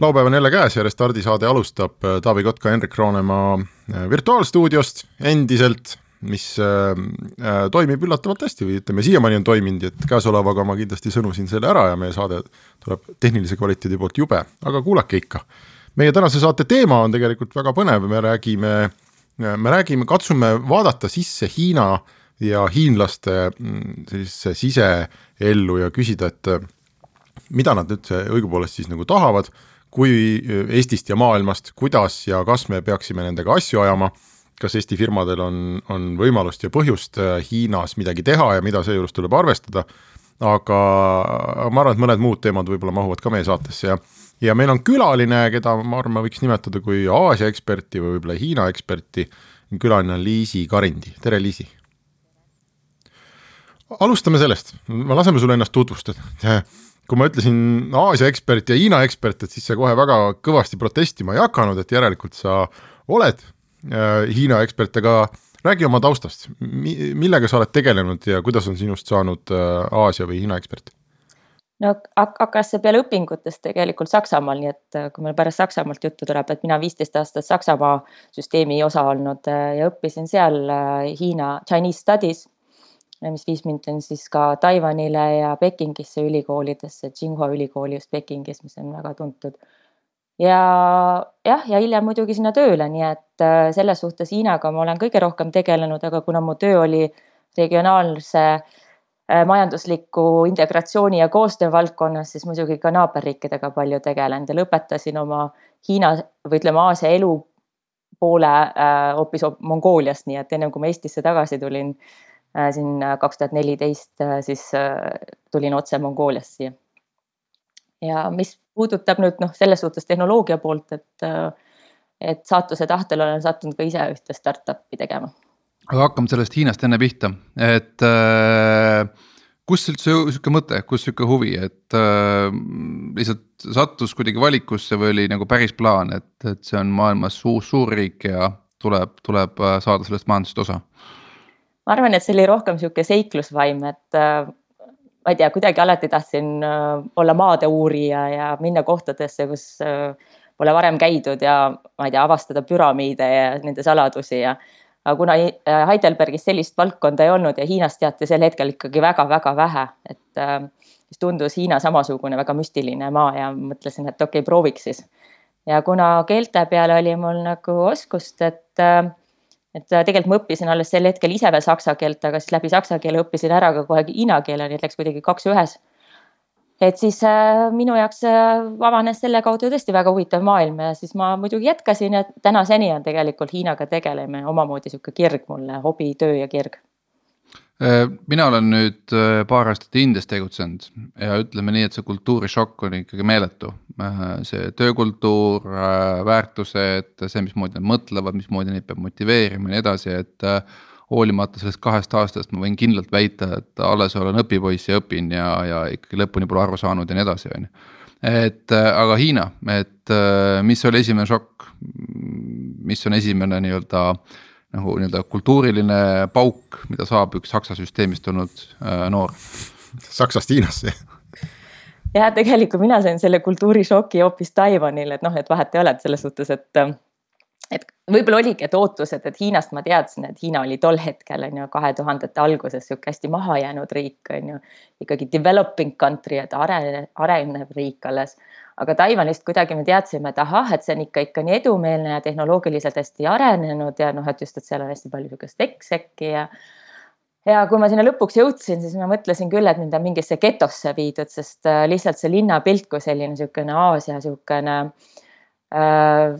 Laupäev on jälle käes ja Restardi saade alustab äh, Taavi Kotka, Henrik Roonemaa äh, virtuaalstuudiost endiselt, mis äh, toimib üllatavalt hästi või ütleme, siiamaani on toiminud, et käesolevaga ma kindlasti sõnusin selle ära ja meie saade tuleb tehnilise kvaliteedi poolt jube, aga kuulake ikka. meie tänase saate teema on tegelikult väga põnev, me räägime, me räägime, katsume vaadata sisse Hiina ja hiinlaste mm, sellisesse siseellu ja küsida, et mida nad üldse õigupoolest siis nagu tahavad kui Eestist ja maailmast, kuidas ja kas me peaksime nendega asju ajama, kas Eesti firmadel on, on võimalust ja põhjust Hiinas midagi teha ja mida seejuures tuleb arvestada, aga ma arvan, et mõned muud teemad võib-olla mahuvad ka meie saatesse ja ja meil on külaline, keda ma arvan, võiks nimetada kui Aasia eksperti või võib-olla Hiina eksperti, külaline on Liisi Karindi, tere Liisi! alustame sellest, laseme sulle ennast tutvustada kui ma ütlesin Aasia ekspert ja Hiina ekspert, et siis sa kohe väga kõvasti protestima ei hakanud, et järelikult sa oled äh, Hiina ekspert, aga räägi oma taustast, millega sa oled tegelenud ja kuidas on sinust saanud äh, Aasia või Hiina ekspert? no hakkas see peale õpingutest tegelikult Saksamaal, nii et äh, kui meil pärast Saksamaalt juttu tuleb, et mina viisteist aastat Saksamaa süsteemi osa olnud äh, ja õppisin seal äh, Hiina Chinese Studies mis viis mind siis ka Taiwanile ja Pekingisse ülikoolidesse, Tsinghua ülikooli just Pekingis, mis on väga tuntud. ja jah, ja hiljem muidugi sinna tööle, nii et äh, selles suhtes Hiinaga ma olen kõige rohkem tegelenud, aga kuna mu töö oli regionaalse äh, majandusliku integratsiooni ja koostöö valdkonnas, siis muidugi ka naaberriikidega palju tegelenud ja lõpetasin oma Hiina või ütleme, Aasia elu poole äh, hoopis Mongooliast, nii et ennem kui ma Eestisse tagasi tulin Äh, siin äh, kaks tuhat neliteist äh, siis tulin otse Mongooliast siia. ja mis puudutab nüüd noh, selles suhtes tehnoloogia poolt, et, et saatuse tahtel olen sattunud ka ise ühte startup'i tegema. aga hakkame sellest Hiinast enne pihta, et äh, kust üldse sihuke mõte, kust sihuke huvi, et äh, lihtsalt sattus kuidagi valikusse või oli nagu päris plaan, et, et see on maailmas uus suurriik ja tuleb, tuleb saada sellest majandusest osa ma arvan, et see oli rohkem sihuke seiklusvaim, et äh, ma ei tea, kuidagi alati tahtsin äh, olla maade uurija ja minna kohtadesse, kus äh, pole varem käidud ja ma ei tea, avastada püramiide ja nende saladusi ja aga kuna Heidelbergis sellist valdkonda ei olnud ja Hiinast teati sel hetkel ikkagi väga-väga vähe, et siis tundus Hiina samasugune väga müstiline maa ja mõtlesin, et okei okay,, prooviks siis. ja kuna keelte peale oli mul nagu oskust, et et äh, tegelikult ma õppisin alles sel hetkel ise veel saksa keelt, aga siis läbi saksa keele õppisin ära ka kohe hiina keele, nii et läks kuidagi kaks ühes. et siis äh, minu jaoks äh, avanes selle kaudu tõesti väga huvitav maailm ja siis ma muidugi jätkasin ja tänaseni on tegelikult Hiinaga tegelemine omamoodi sihuke kirg mulle, hobi, töö ja kirg mina olen nüüd äh, paar aastat Indias tegutsenud ja ütleme nii, et see kultuurishokk on ikkagi meeletu. Äh, see töökultuur, väärtused, see, mismoodi nad mõtlevad, mismoodi neid peab motiveerima ja nii edasi, et hoolimata sellest kahest aastast ma võin kindlalt väita, et alles olen õpipoiss ja õpin ja, ja ikkagi lõpuni pole aru saanud ja nii edasi, on ju. et aga Hiina, et mis oli esimene šokk, mis on esimene nii-öelda äh, nagu nii-öelda kultuuriline pauk, mida saab üks Saksa süsteemist tulnud äh, noor. Saksast Hiinasse jah, tegelikult mina sain selle kultuurishoki hoopis Taiwanil, et noh, et vahet ei ole, et selles suhtes, et et võib-olla oligi, et ootused, et Hiinast ma teadsin, et Hiina oli tol hetkel on ju kahe tuhandete alguses sihuke hästi mahajäänud riik on ju. ikkagi developing country, et arenev, arenev riik alles aga Taiwanist kuidagi me teadsime, et ahah, et see on ikka, ikka nii edumeelne ja tehnoloogiliselt hästi arenenud ja noh, et just, et seal on hästi palju sihukest teksekki ja ja kui ma sinna lõpuks jõudsin, siis ma mõtlesin küll, et mind on mingisse getosse viidud, sest äh, lihtsalt see linnapilt kui selline niisugune Aasia niisugune äh,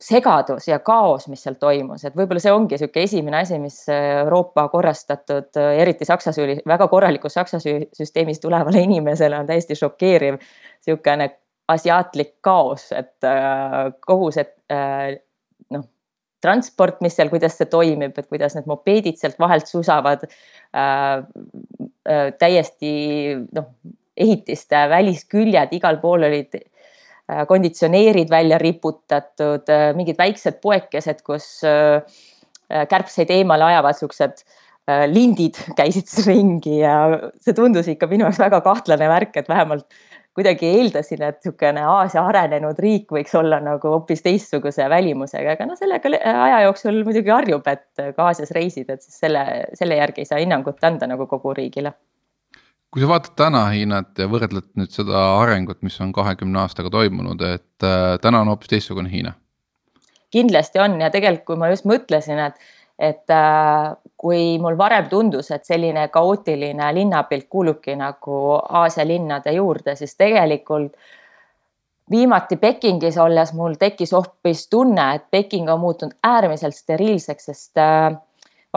segadus ja kaos, mis seal toimus, et võib-olla see ongi niisugune esimene asi, mis Euroopa korrastatud, eriti Saksa, väga korralikus Saksa süsteemis tulevale inimesele on täiesti šokeeriv niisugune asiaatlik kaos, et äh, kogu see äh, noh, transport, mis seal, kuidas see toimib, et kuidas need mopeedid sealt vahelt susavad äh,. Äh, täiesti noh, ehitiste välisküljed, igal pool olid äh, konditsioneerid välja riputatud äh,, mingid väiksed poekesed, kus äh, kärbseid eemale ajavad siuksed äh, lindid käisid ringi ja see tundus ikka minu jaoks väga kahtlane värk, et vähemalt kuidagi eeldasin, et niisugune Aasia arenenud riik võiks olla nagu hoopis teistsuguse välimusega, aga noh, sellega aja jooksul muidugi harjub, et ka Aasias reisid, et siis selle, selle järgi ei saa hinnangut anda nagu kogu riigile. Kui sa vaatad täna Hiinat ja võrdled nüüd seda arengut, mis on kahekümne aastaga toimunud, et äh, täna on hoopis teistsugune Hiina? kindlasti on ja tegelikult, kui ma just mõtlesin, et et äh, kui mul varem tundus, et selline kaootiline linnapilt kuulubki nagu Aasia linnade juurde, siis tegelikult viimati Pekingis olles mul tekkis hoopis tunne, et Peking on muutunud äärmiselt steriilseks, sest äh,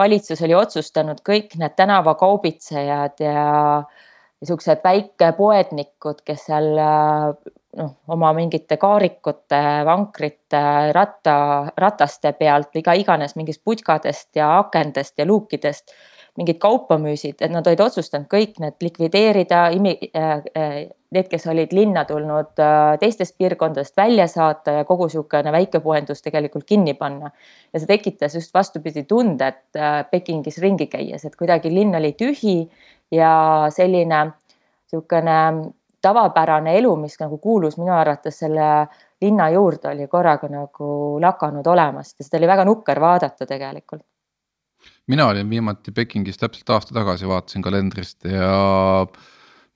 valitsus oli otsustanud kõik need tänavakaubitsejad ja niisugused väikepoednikud, kes seal noh, oma mingite kaarikute, vankrite, ratta, rataste pealt, iga iganes mingist putkadest ja akendest ja luukidest mingeid kaupa müüsid, et nad olid otsustanud kõik need likvideerida, äh, äh, need, kes olid linna tulnud äh, teistest piirkondadest välja saata ja kogu niisugune väikepoendus tegelikult kinni panna. ja see tekitas just vastupidi tunde, et Pekingis ringi käies, et kuidagi linn oli tühi ja selline niisugune tavapärane elu, mis nagu kuulus minu arvates selle linna juurde, oli korraga nagu lakanud olemast ja seda oli väga nukker vaadata tegelikult. Mina olin viimati Pekingis täpselt aasta tagasi, vaatasin kalendrist ja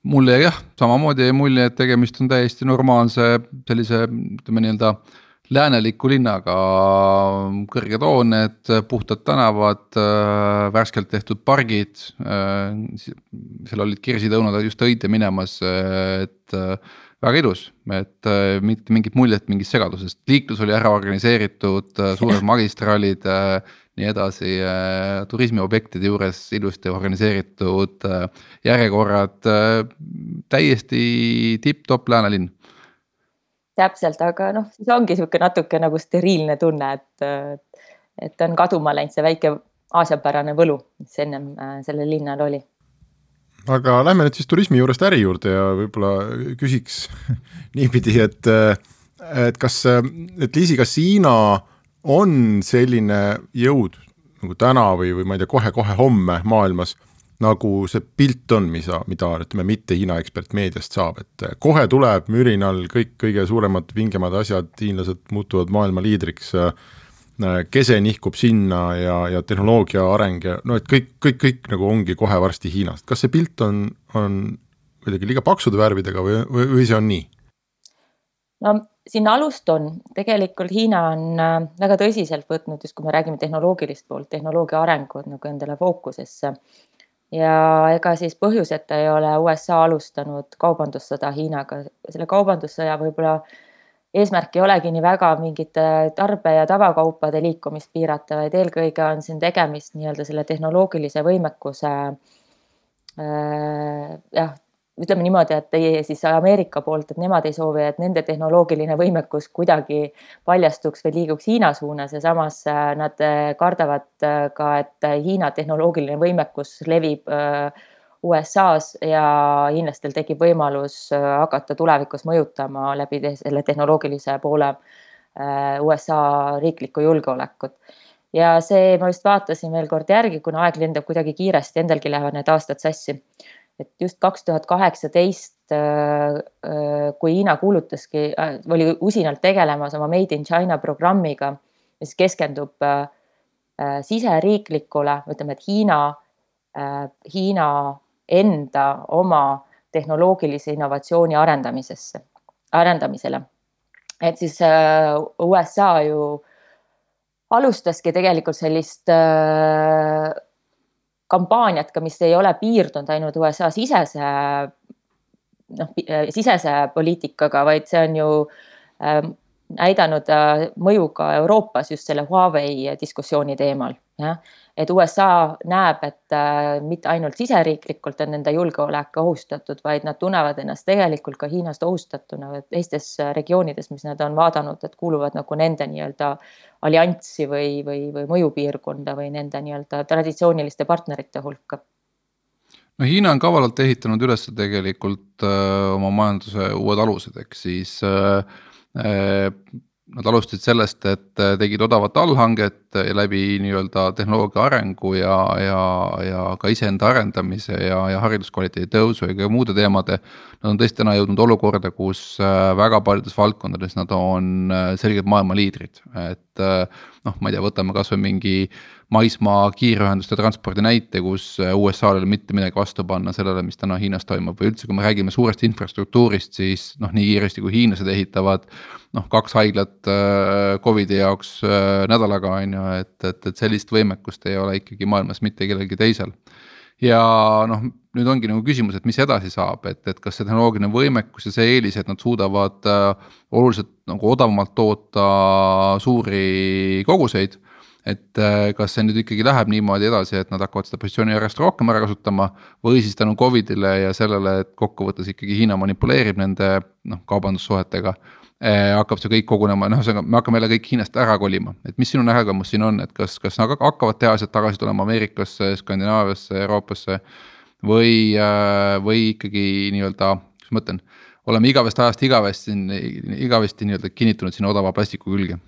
mulle jah, samamoodi jäi mulje, et tegemist on täiesti normaalse sellise ütleme nii-öelda lääneliku linnaga, kõrged hooned, puhtad tänavad, värskelt tehtud pargid. seal olid kirsitõunad just õide minemas, et väga ilus, et mitte mingit muljet mingist segadusest, liiklus oli ära organiseeritud, suured magistraalid, nii edasi, turismiobjektide juures ilusti organiseeritud järjekorrad, täiesti tipp-topp läänelinn täpselt, aga noh, siis ongi niisugune natuke nagu steriilne tunne, et, et on kaduma läinud see väike aasiapärane võlu, mis ennem äh, sellel linnal oli. aga lähme nüüd siis turismi juurest äri juurde ja võib-olla küsiks niipidi, et, et kas, et Liisi, kas Hiina on selline jõud nagu täna või, või ma ei tea, kohe-kohe homme maailmas nagu see pilt on, mida, mida ütleme, mitte Hiina ekspert meediast saab, et kohe tuleb mürinal kõik kõige suuremad, vingemad asjad, hiinlased muutuvad maailma liidriks, kese nihkub sinna ja, ja tehnoloogia areng ja no et kõik, kõik, kõik nagu ongi kohe varsti Hiinast, kas see pilt on, on kuidagi liiga paksude värvidega või, või, või see on nii? no siin alust on, tegelikult Hiina on eh, väga tõsiselt võtnud, just kui me räägime tehnoloogilist poolt, tehnoloogia arengut nagu endale fookusesse. Ja ega siis põhjuseta ei ole USA alustanud kaubandussõda Hiinaga, selle kaubandussõja võib-olla eesmärk ei olegi nii väga mingite tarbe- ja tavakaupade liikumist piirata, vaid eelkõige on siin tegemist nii-öelda selle tehnoloogilise võimekuse äh, jah, ütleme niimoodi, et teie siis Ameerika poolt, et nemad ei soovi, et nende tehnoloogiline võimekus kuidagi paljastuks või liiguks Hiina suunas ja samas äh, nad äh, kardavad äh, ka, et Hiina tehnoloogiline võimekus levib USA-s ja hiinlastel tekib võimalus hakata tulevikus mõjutama läbi selle tehnoloogilise poole USA riiklikku julgeolekut. Ja see, ma just vaatasin veel kord järgi, kuna aeg lendab kuidagi kiiresti, endalgi lähevad need aastad sassi et just kaks tuhat kaheksateist, äh, äh, kui Hiina kuulutaski, äh, oli usinalt tegelemas oma Made in China programmiga, mis keskendub siseriiklikule, ütleme, et Hiina, Hiina enda oma tehnoloogilise innovatsiooni arendamisesse, arendamisele. et siis USA ju alustaski tegelikult sellist kampaaniat ka, mis ei ole piirdunud ainult USA sisese noh, sisese poliitikaga, vaid see on ju ähm, näidanud mõju ka Euroopas just selle Huawei diskussiooni teemal, jah et USA näeb, et äh, mitte ainult siseriiklikult on nende julgeolek ohustatud, vaid nad tunnevad ennast tegelikult ka Hiinast ohustatuna teistes regioonides, mis nad on vaadanud, et kuuluvad nagu nende nii-öelda allianssi või, või, või mõjupiirkonda või nende nii-öelda traditsiooniliste partnerite hulka. No Hiina on kavalalt ehitanud üles tegelikult öö, äh, oma majanduse uued alused, ehk siis öö, äh, Nad alustasid sellest, et äh, tegid odavat allhanget läbi nii-öelda tehnoloogia arengu ja, ja, ja ka iseenda arendamise ja, ja hariduskvaliteedi tõusu ja ka muude teemade. Nad on tõesti täna jõudnud olukorda, kus äh, väga paljudes valdkondades nad on äh, selgelt maailma liidrid, et noh, ma ei tea, võtame kasvõi mingi maismaa kiirühenduste transpordi näite, kus USA-l ei ole mitte midagi vastu panna sellele, mis täna Hiinas toimub või üldse, kui me räägime suurest infrastruktuurist, siis noh, nii kiiresti kui hiinlased ehitavad. noh, kaks haiglat äh, Covidi jaoks äh, nädalaga on ju, et, et, et sellist võimekust ei ole ikkagi maailmas mitte kellelgi teisel ja noh, nüüd ongi nagu küsimus, et mis edasi saab, et, et kas see tehnoloogiline võimekus ja see eelis, et nad suudavad äh, oluliselt nagu odavamalt toota suuri koguseid et äh, kas see nüüd ikkagi läheb niimoodi edasi, et nad hakkavad seda positsiooni järjest rohkem ära kasutama. või siis tänu Covidile ja sellele, et kokkuvõttes ikkagi Hiina manipuleerib nende noh, kaubandussuhetega eh,. hakkab see kõik kogunema, noh, ühesõnaga me hakkame jälle kõik Hiinast ära kolima, et mis sinu nägemus siin on, et kas, kas nad hakkavad tehased tagasi tulema Ameerikasse, Skandinaaviasse, Euroopasse. või, äh, või ikkagi nii-öelda, kuidas ma ütlen oleme igavest ajast igavesti, igavesti nii-öelda kinnitunud sinna odava plastiku külge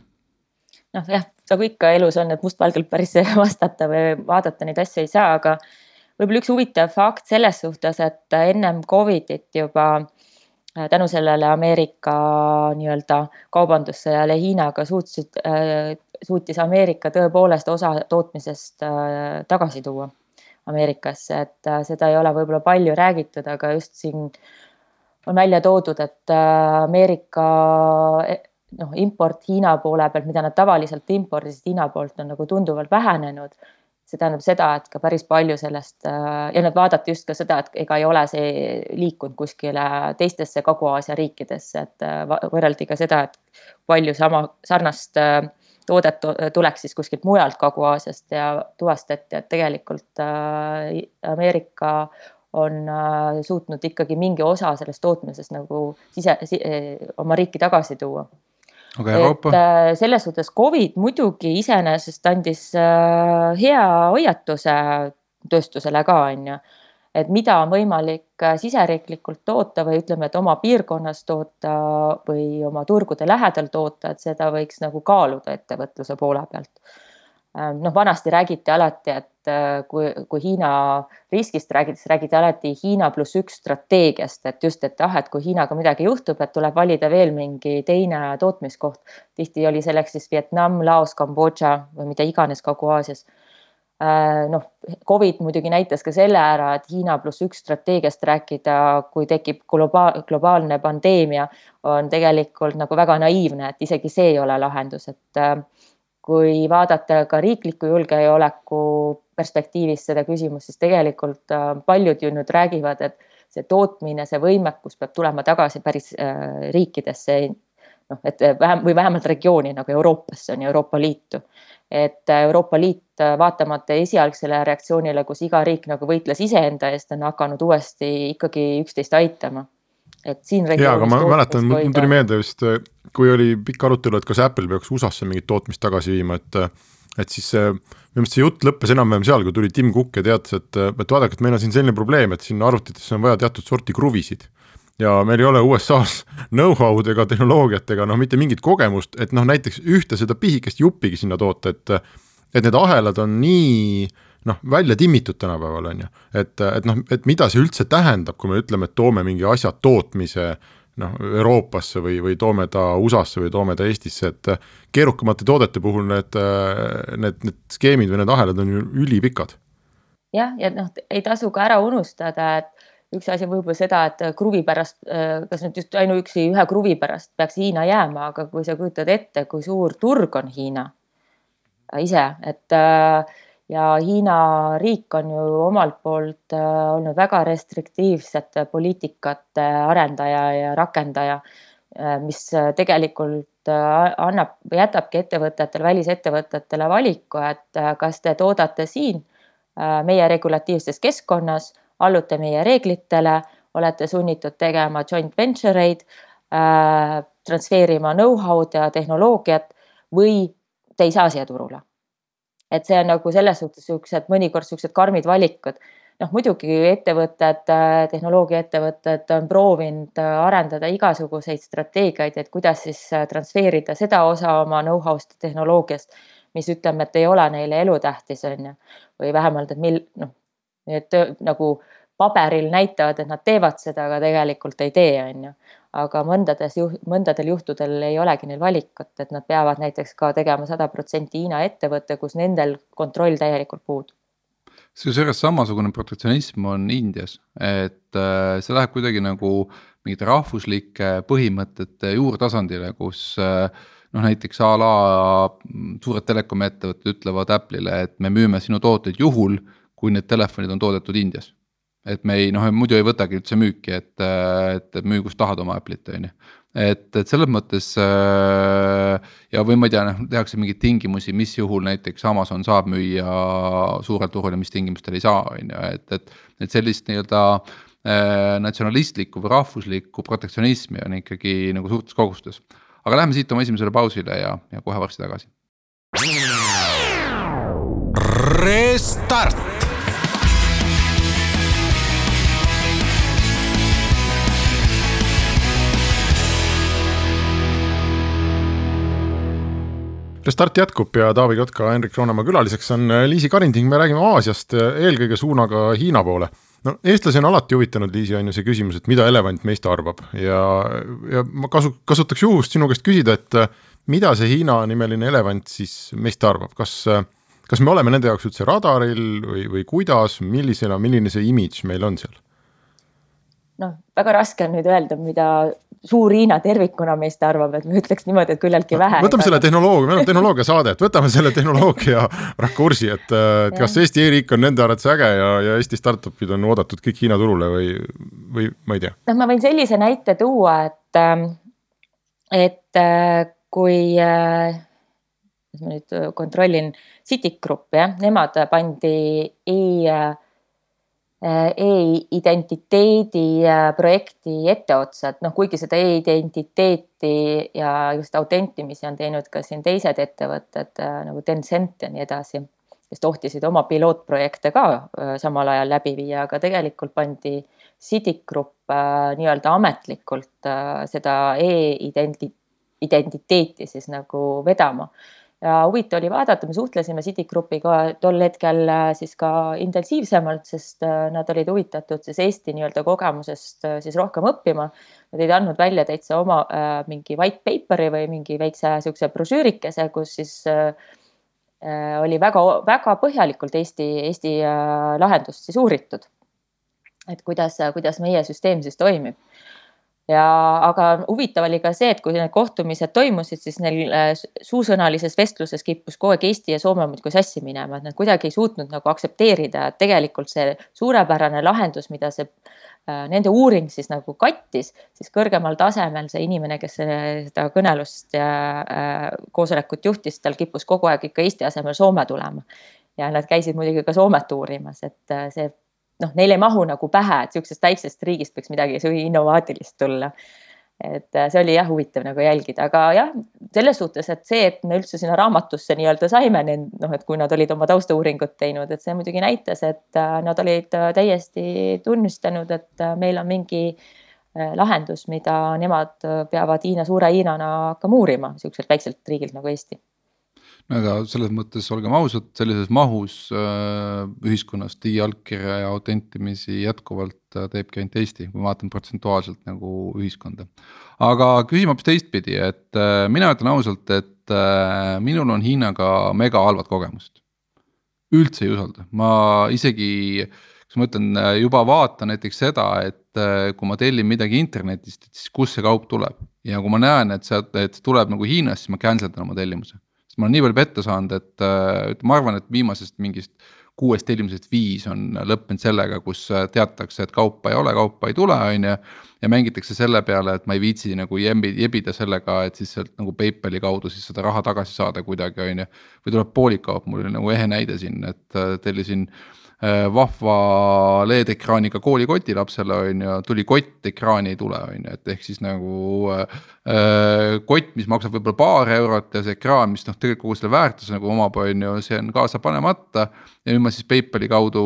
noh jah, nagu ikka elus on, et mustvalgelt päris vastata või vaadata neid asju ei saa, aga võib-olla üks huvitav fakt selles suhtes, et ennem Covidit juba äh, tänu sellele Ameerika nii-öelda kaubandussõjale Hiinaga suutsid, äh, suutis Ameerika tõepoolest osa tootmisest äh, tagasi tuua Ameerikasse, et seda ei ole võib-olla palju räägitud, aga just siin on välja toodud, et Ameerika noh, import Hiina poole pealt, mida nad tavaliselt impordisid Hiina poolt, on nagu tunduvalt vähenenud. see tähendab seda, et ka päris palju sellest äh, ja nüüd vaadati just ka seda, et ega ei ole see liikunud kuskile teistesse Kagu-Aasia riikidesse, et äh, võrreldi ka seda, et palju sama sarnast äh, toodet tuleks siis kuskilt mujalt Kagu-Aasiast ja tuvastati, et tegelikult Ameerika on suutnud ikkagi mingi osa sellest tootmisest nagu sise si, oma riiki tagasi tuua aga Euroopa? et äh, selles suhtes Covid muidugi iseenesest andis äh, hea hoiatuse tööstusele ka, on ju. et mida on võimalik äh, siseriiklikult toota või ütleme, et oma piirkonnas toota või oma turgude lähedal toota, et seda võiks nagu kaaluda ettevõtluse poole pealt noh, vanasti räägiti alati, et äh, kui, kui Hiina riskist räägitakse, räägiti alati Hiina pluss üks strateegiast, et just, et ah, et kui Hiinaga midagi juhtub, et tuleb valida veel mingi teine tootmiskoht. tihti oli selleks siis Vietnam, Laos, Kambodža või mida iganes Kagu-Aasias. Äh, noh, Covid muidugi näitas ka selle ära, et Hiina pluss üks strateegiast rääkida, kui tekib globaal, globaalne pandeemia, on tegelikult nagu väga naiivne, et isegi see ei ole lahendus, et äh, kui vaadata ka riikliku julgeoleku perspektiivist seda küsimust, siis tegelikult äh, paljud ju nüüd räägivad, et see tootmine, see võimekus peab tulema tagasi päris äh, riikidesse. noh, et vähem või vähemalt regiooni nagu Euroopasse on ju Euroopa Liitu. et Euroopa Liit vaatamata esialgsele reaktsioonile, kus iga riik nagu võitles iseenda eest, on hakanud uuesti ikkagi üksteist aitama et siin. ja, aga ma mäletan, mul tuli meelde just, kui oli pikk arutelu, et kas Apple peaks USA-sse mingit tootmist tagasi viima, et et siis minu meelest see jutt lõppes enam-vähem seal, kui tuli Tim Cook ja teatas, et, et vaadake, et meil on siin selline probleem, et siin arvutitesse on vaja teatud sorti kruvisid ja meil ei ole USA-s know-how'd ega tehnoloogiat ega noh, mitte mingit kogemust, et noh, näiteks ühte seda pisikest juppigi sinna toota, et et need ahelad on nii äh, noh, välja timmitud tänapäeval, on ju. et, et noh, et mida see üldse tähendab, kui me ütleme, et toome mingi asja tootmise noh, Euroopasse või, või toome ta USA-sse või toome ta Eestisse, et keerukamate toodete puhul need, need, need skeemid või need ahelad on ju ülipikad. jah, ja noh, ei tasu ka ära unustada, et üks asi on võib-olla seda, et kruvi pärast, kas nüüd just ainuüksi ühe kruvi pärast peaks Hiina jääma, aga kui sa kujutad ette, kui suur turg on Hiina ise, et äh, ja Hiina riik on ju omalt poolt äh, olnud väga restriktiivsete poliitikate arendaja ja rakendaja, äh, mis äh, tegelikult annab või jätabki ettevõtetele, välisettevõtetele valiku, et kas te toodate siin meie regulatiivses keskkonnas, allute meie reeglitele, olete sunnitud tegema joint venture eid transfeerima know-how'd ja tehnoloogiat või te ei saa siia turule. Et see on nagu selles suhtes siuksed mõnikord siuksed karmid valikud noh, muidugi ettevõtted, tehnoloogiaettevõtted on proovinud arendada igasuguseid strateegiaid, et kuidas siis transfeerida seda osa oma know-how'st tehnoloogiast, mis ütleme, et ei ole neile elutähtis, on ju. või vähemalt, et mil-, noh, need nagu paberil näitavad, et nad teevad seda, aga tegelikult ei tee, on ju. Aga mõndades juh-, mõndadel juhtudel ei olegi neil valikut, et nad peavad näiteks ka tegema sada protsenti Hiina ettevõte, kus nendel kontroll täielikult puudub. Kusjuures samasugune protektsionism on Indias, et äh, see läheb kuidagi nagu mingite rahvuslike põhimõtete juurtasandile, kus äh, noh, näiteks a la suured telekomi ettevõtted ütlevad Apple'ile, et me müüme sinu tooteid juhul, kui need telefonid on toodetud Indias et me ei noh, muidu ei võtagi üldse müüki, et, et müü kus tahad oma Apple'it, on ju. et, et selles mõttes äh, ja, või ma ei tea, noh tehakse mingeid tingimusi, mis juhul näiteks Amazon saab müüa suurel turul ja mis tingimustel ei saa, on ju, et, et. et sellist nii-öelda äh, natsionalistlikku või rahvuslikku protektsionismi on ikkagi nagu suurtes kogustes. aga lähme siit oma esimesele pausile ja, ja kohe varsti tagasi. Restart Restart jätkub ja Taavi Kotka, Henrik Roonemaa külaliseks on äh, Liisi Karinding, me räägime Aasiast äh, eelkõige suunaga Hiina poole. no eestlasi on alati huvitanud, Liisi, on ju see küsimus, et mida elevant meist arvab ja, ja ma kasu-, kasutaks juhust sinu käest küsida, et äh, mida see Hiina nimeline elevant siis meist arvab, kas kas me oleme nende jaoks üldse radaril või, või kuidas, millisena, milline see imidž meil on seal? noh, väga raske on nüüd öelda, mida suur Hiina tervikuna meist arvab, et ma ütleks niimoodi, et küllaltki vähe. võtame selle tehnoloogia, meil on tehnoloogiasaade, et võtame selle tehnoloogia rakursi, et kas Eesti e-riik on nende arvates äge ja, ja Eesti startup'id on oodatud kõik Hiina turule või, või ma ei tea. noh, ma võin sellise näite tuua, et, ähm, et äh, kui äh, ma nüüd kontrollin Citigroup jah, nemad pandi e- Äh, e-identiteedi äh, projekti etteotsa, et noh, kuigi seda e-identiteeti ja just autentimisi on teinud ka siin teised ettevõtted äh, nagu Tencent ja nii edasi, kes tohtisid oma pilootprojekte ka samal ajal läbi viia, aga tegelikult pandi Citigroup nii-öelda ametlikult seda e-identiteeti siis nagu vedama ja huvitav oli vaadata, me suhtlesime Citigroupiga tol hetkel äh, siis ka intensiivsemalt, sest äh, nad olid huvitatud siis Eesti nii-öelda kogemusest äh, siis rohkem õppima. Nad olid andnud välja täitsa oma äh, mingi white paper'i või mingi väikse niisuguse brošüürikese, kus siis äh, oli väga-väga põhjalikult Eesti, Eesti äh, lahendust siis uuritud. et kuidas, kuidas meie süsteem siis toimib ja aga huvitav oli ka see, et kui need kohtumised toimusid, siis neil äh, suusõnalises vestluses kippus kogu aeg Eesti ja Soome muudkui sassi minema, et nad kuidagi ei suutnud nagu aktsepteerida, et tegelikult see suurepärane lahendus, mida see äh, nende uuring siis nagu kattis, siis kõrgemal tasemel see inimene, kes seda kõnelust ja äh, koosolekut juhtis, tal kippus kogu aeg ikka Eesti asemel Soome tulema. ja nad käisid muidugi ka Soomet uurimas, et see noh, neil ei mahu nagu pähe, et sihukesest väiksest riigist võiks midagi innovaatilist tulla. et äh, see oli jah huvitav nagu jälgida, aga jah, selles suhtes, et see, et me üldse sinna raamatusse nii-öelda saime, noh, et kui nad olid oma taustauuringut teinud, et see muidugi näitas, et äh, nad olid äh, täiesti tunnistanud, et meil on mingi lahendus, mida nemad peavad Hiina, suure Hiinana hakkama uurima, sihukeselt väikselt riigilt nagu Eesti aga selles mõttes olgem ausad, sellises mahus äh, ühiskonnas digiallkirja ja autentimisi jätkuvalt äh, teebki ainult Eesti, kui ma vaatan protsentuaalselt nagu ühiskonda. aga küsime hoopis teistpidi, et äh, mina ütlen ausalt, et minul on Hiinaga mega halvad kogemused. üldse ei usalda, ma isegi, kas ma ütlen, juba vaatan näiteks seda, et kui ma tellin midagi internetist, et siis kust see kaup tuleb ja kui ma näen, et sealt, et tuleb nagu Hiinast, siis ma cancel dan oma tellimuse ma olen nii palju petta saanud, et äh, ma arvan, et viimasest mingist kuuest tellimusest viis on lõppenud sellega, kus teatakse, et kaupa ei ole, kaupa ei tule, on ju. ja mängitakse selle peale, et ma ei viitsi nagu jebi, jebida sellega, et siis sealt nagu PayPali kaudu siis seda raha tagasi saada kuidagi, on ju. või tuleb poolik kaup, mul oli nagu ehe näide siin, et tellisin äh, Äh, vahva LED-ekraaniga koolikoti lapsele on ju, tuli kott, ekraani ei tule, on ju, et ehk siis nagu äh, äh,. kott, mis maksab võib-olla paar eurot ja see ekraan, mis noh, tegelikult kogu selle väärtuse nagu omab, on ju, see on kaasa panemata. ja nüüd ma siis PayPali kaudu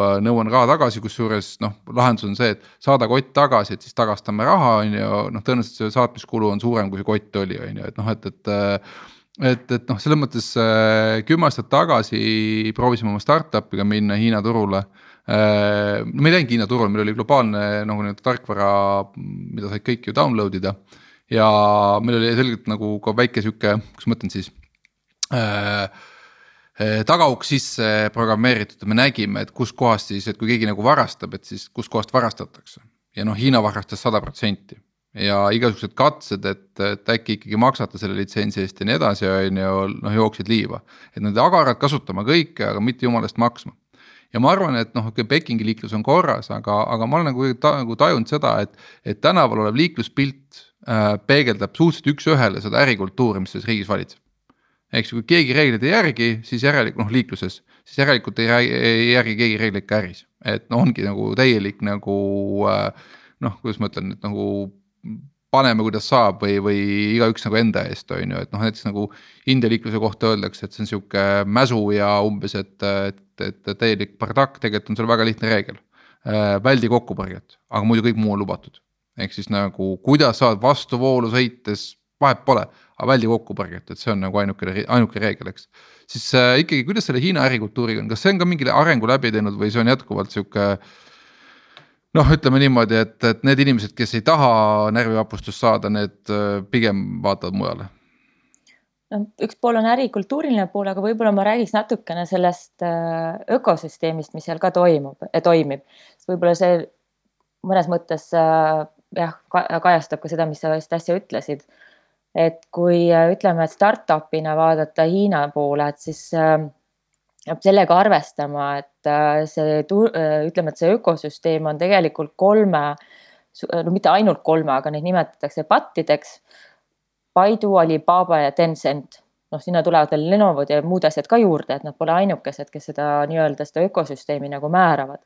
äh, nõuan raha tagasi, kusjuures noh, lahendus on see, et saada kott tagasi, et siis tagastame raha, on ju, noh tõenäoliselt see saatmiskulu on suurem, kui see kott oli, on ju, et noh, et, et äh, et, et noh, selles mõttes äh, kümme aastat tagasi proovisime oma startup'iga minna Hiina turule äh,. no me ei läinud Hiina turule, meil oli globaalne nagu nii-öelda tarkvara, mida said kõik ju download ida. ja meil oli selgelt nagu ka väike sihuke, kuidas ma ütlen siis äh, äh tagauks sisse programmeeritud me nägime, et kuskohast siis, et kui keegi nagu varastab, et siis kuskohast varastatakse. ja noh, Hiina varastas sada protsenti ja igasugused katsed, et, et äkki ikkagi maksate selle litsentsi eest ja nii edasi, on ju, noh jooksid liiva. et need agarad kasutama kõike, aga mitte jumala eest maksma. ja ma arvan, et noh, okei Pekingi liiklus on korras, aga, aga ma olen nagu ta, nagu tajunud seda, et, et tänaval olev liikluspilt äh, peegeldab suhteliselt üks-ühele seda ärikultuuri, mis selles riigis valitseb. eks ju, kui keegi reegleid ei järgi, siis järelikult noh liikluses, siis järelikult ei, ei järgi keegi reegleid ka äris. et noh, ongi nagu täielik nagu äh, noh, kuidas ma ütlen, et nagu paneme, kuidas saab või, või igaüks nagu enda eest, on ju, et noh, näiteks nagu India liikluse kohta öeldakse, et see on sihuke mäsu ja umbes, et, et, et täielik bardakk, tegelikult on seal väga lihtne reegel. Äh, väldi kokkupõrget, aga muidu kõik muu on lubatud. ehk siis nagu kuidas saad vastuvoolu sõites, vahet pole, aga väldi kokkupõrget, et see on nagu ainuke, ainuke reegel, eks. siis äh, ikkagi, kuidas selle Hiina ärikultuuriga on, kas see on ka mingi arengu läbi teinud või see on jätkuvalt sihuke äh, noh, ütleme niimoodi, et, et need inimesed, kes ei taha närvivapustust saada, need äh, pigem vaatavad mujale. no üks pool on ärikultuuriline pool, aga võib-olla ma räägiks natukene sellest äh, ökosüsteemist, mis seal ka toimub, toimib. võib-olla see mõnes mõttes äh, jah, kajastab ka seda, mis sa just äsja ütlesid. et kui ütleme, et startup'ina vaadata Hiina poole, et siis peab sellega arvestama, et äh, see, äh, ütleme, et see ökosüsteem on tegelikult kolme, no mitte ainult kolme, aga neid nimetatakse pattideks. Baidu, Alibaba ja Tencent. noh, sinna tulevad veel Lenovod ja muud asjad ka juurde, et nad pole ainukesed, kes seda nii-öelda seda ökosüsteemi nagu määravad.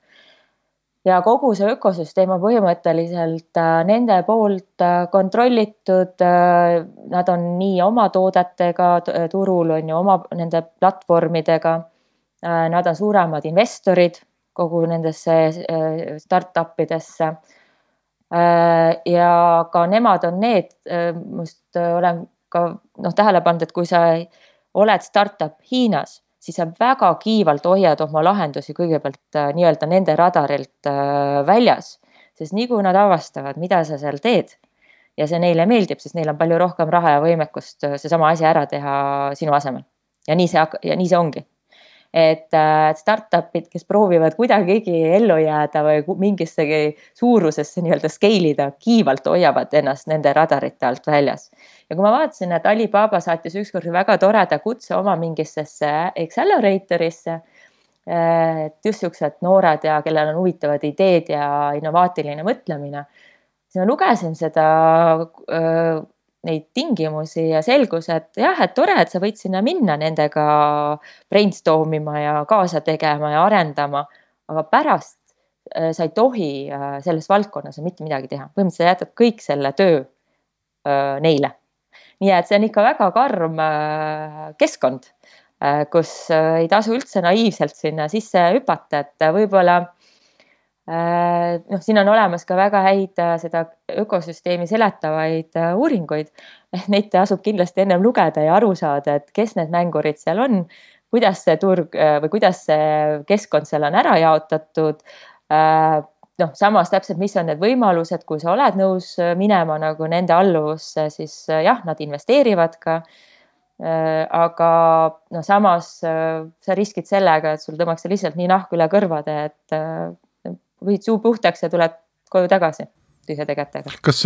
ja kogu see ökosüsteem on põhimõtteliselt äh, nende poolt kontrollitud. Nad on nii oma toodetega turul on ju oma nende platvormidega nad on suuremad investorid kogu nendesse äh, startup idesse. Äh, ja ka nemad on need, ma just olen ka noh, tähele pannud, et kui sa oled startup Hiinas, siis sa väga kiivalt hoiad oma lahendusi kõigepealt nii-öelda nende radarilt väljas, sest nii kui nad avastavad, mida sa seal teed ja see neile meeldib, siis neil on palju rohkem raha ja võimekust seesama asi ära teha sinu asemel. ja nii see, ja nii see ongi et äh, startup'id, kes proovivad kuidagigi ellu jääda või mingissegi suurusesse nii-öelda scale ida, kiivalt hoiavad ennast nende radarite alt väljas. ja kui ma vaatasin, et Alibaba saatis ükskord väga toreda kutse oma mingissesse accelerator'isse äh, et just siuksed noored ja kellel on huvitavad ideed ja innovaatiline mõtlemine. siis ma lugesin seda äh, neid tingimusi ja selgus, et jah, et tore, et sa võid sinna minna nendega brainstorm ima ja kaasa tegema ja arendama, aga pärast äh, sa ei tohi äh, selles valdkonnas mitte midagi teha, põhimõtteliselt sa jätad kõik selle töö äh, neile. nii et see on ikka väga karm keskkond, kus ei tasu üldse naiivselt sinna sisse hüpata, et võib-olla noh, siin on olemas ka väga häid äh, seda ökosüsteemi seletavaid äh, uuringuid. Neid tasub kindlasti ennem lugeda ja aru saada, et kes need mängurid seal on, kuidas see turg või kuidas see keskkond seal on ära jaotatud. noh, samas täpselt, mis on need võimalused, kui sa oled nõus minema nagu nende alluvusse, siis jah, nad investeerivad ka aga noh, samas sa riskid sellega, et sul tõmmaks lihtsalt nii nahk üle kõrvade, et võid suu puhtaks ja tuled koju tagasi tühjade kätega. kas,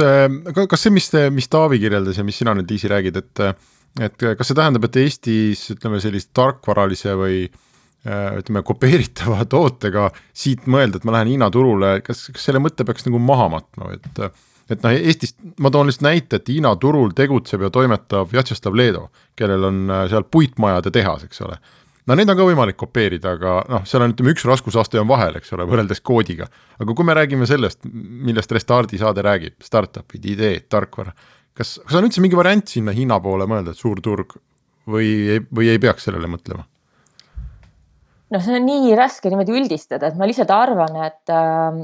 kas see, mis, mis Taavi kirjeldas ja mis sina nüüd Liisi räägid, et et kas see tähendab, et Eestis ütleme sellist tarkvaralise või äh, ütleme, kopeeritava tootega siit mõelda, et ma lähen Hiina turule, kas, kas selle mõtte peaks nagu maha matma, et et noh, Eestist, ma toon lihtsalt näite, et Hiina turul tegutseb ja toimetab Vjatšeslav Leedo, kellel on äh, seal puitmajade tehas, eks ole no neid on ka võimalik kopeerida, aga noh, seal on ütleme üks raskusaste on vahel, eks ole, võrreldes koodiga. aga kui me räägime sellest, millest Restardi saade räägib, startup'id, ideed, tarkvara, kas, kas on üldse mingi variant sinna Hiina poole mõelda, et suur turg või, või ei peaks sellele mõtlema? noh, see on nii raske niimoodi üldistada, et ma lihtsalt arvan, et, äh,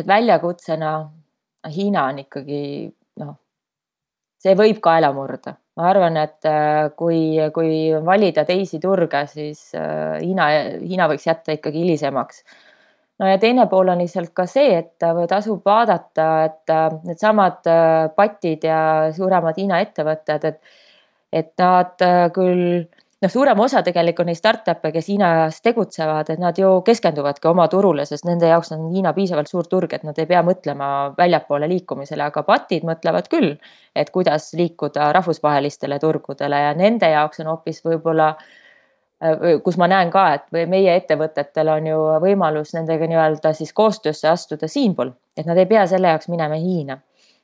et väljakutsena Hiina on ikkagi noh, see võib kaela murda ma arvan, et äh, kui, kui valida teisi turge, siis äh, Hiina, Hiina võiks jätta ikkagi hilisemaks. no ja teine pool on lihtsalt ka see, et äh, tasub vaadata, et needsamad patid ja suuremad Hiina ettevõtted, et, et nad küll noh, suurem osa tegelikult neid startup'e, kes Hiinas tegutsevad, et nad ju keskenduvadki oma turule, sest nende jaoks on Hiina piisavalt suur turg, et nad ei pea mõtlema väljapoole liikumisele, aga patid mõtlevad küll, et kuidas liikuda rahvusvahelistele turgudele ja nende jaoks on hoopis võib-olla kus ma näen ka, et meie ettevõtetel on ju võimalus nendega nii-öelda siis koostöösse astuda siinpool, et nad ei pea selle jaoks minema Hiina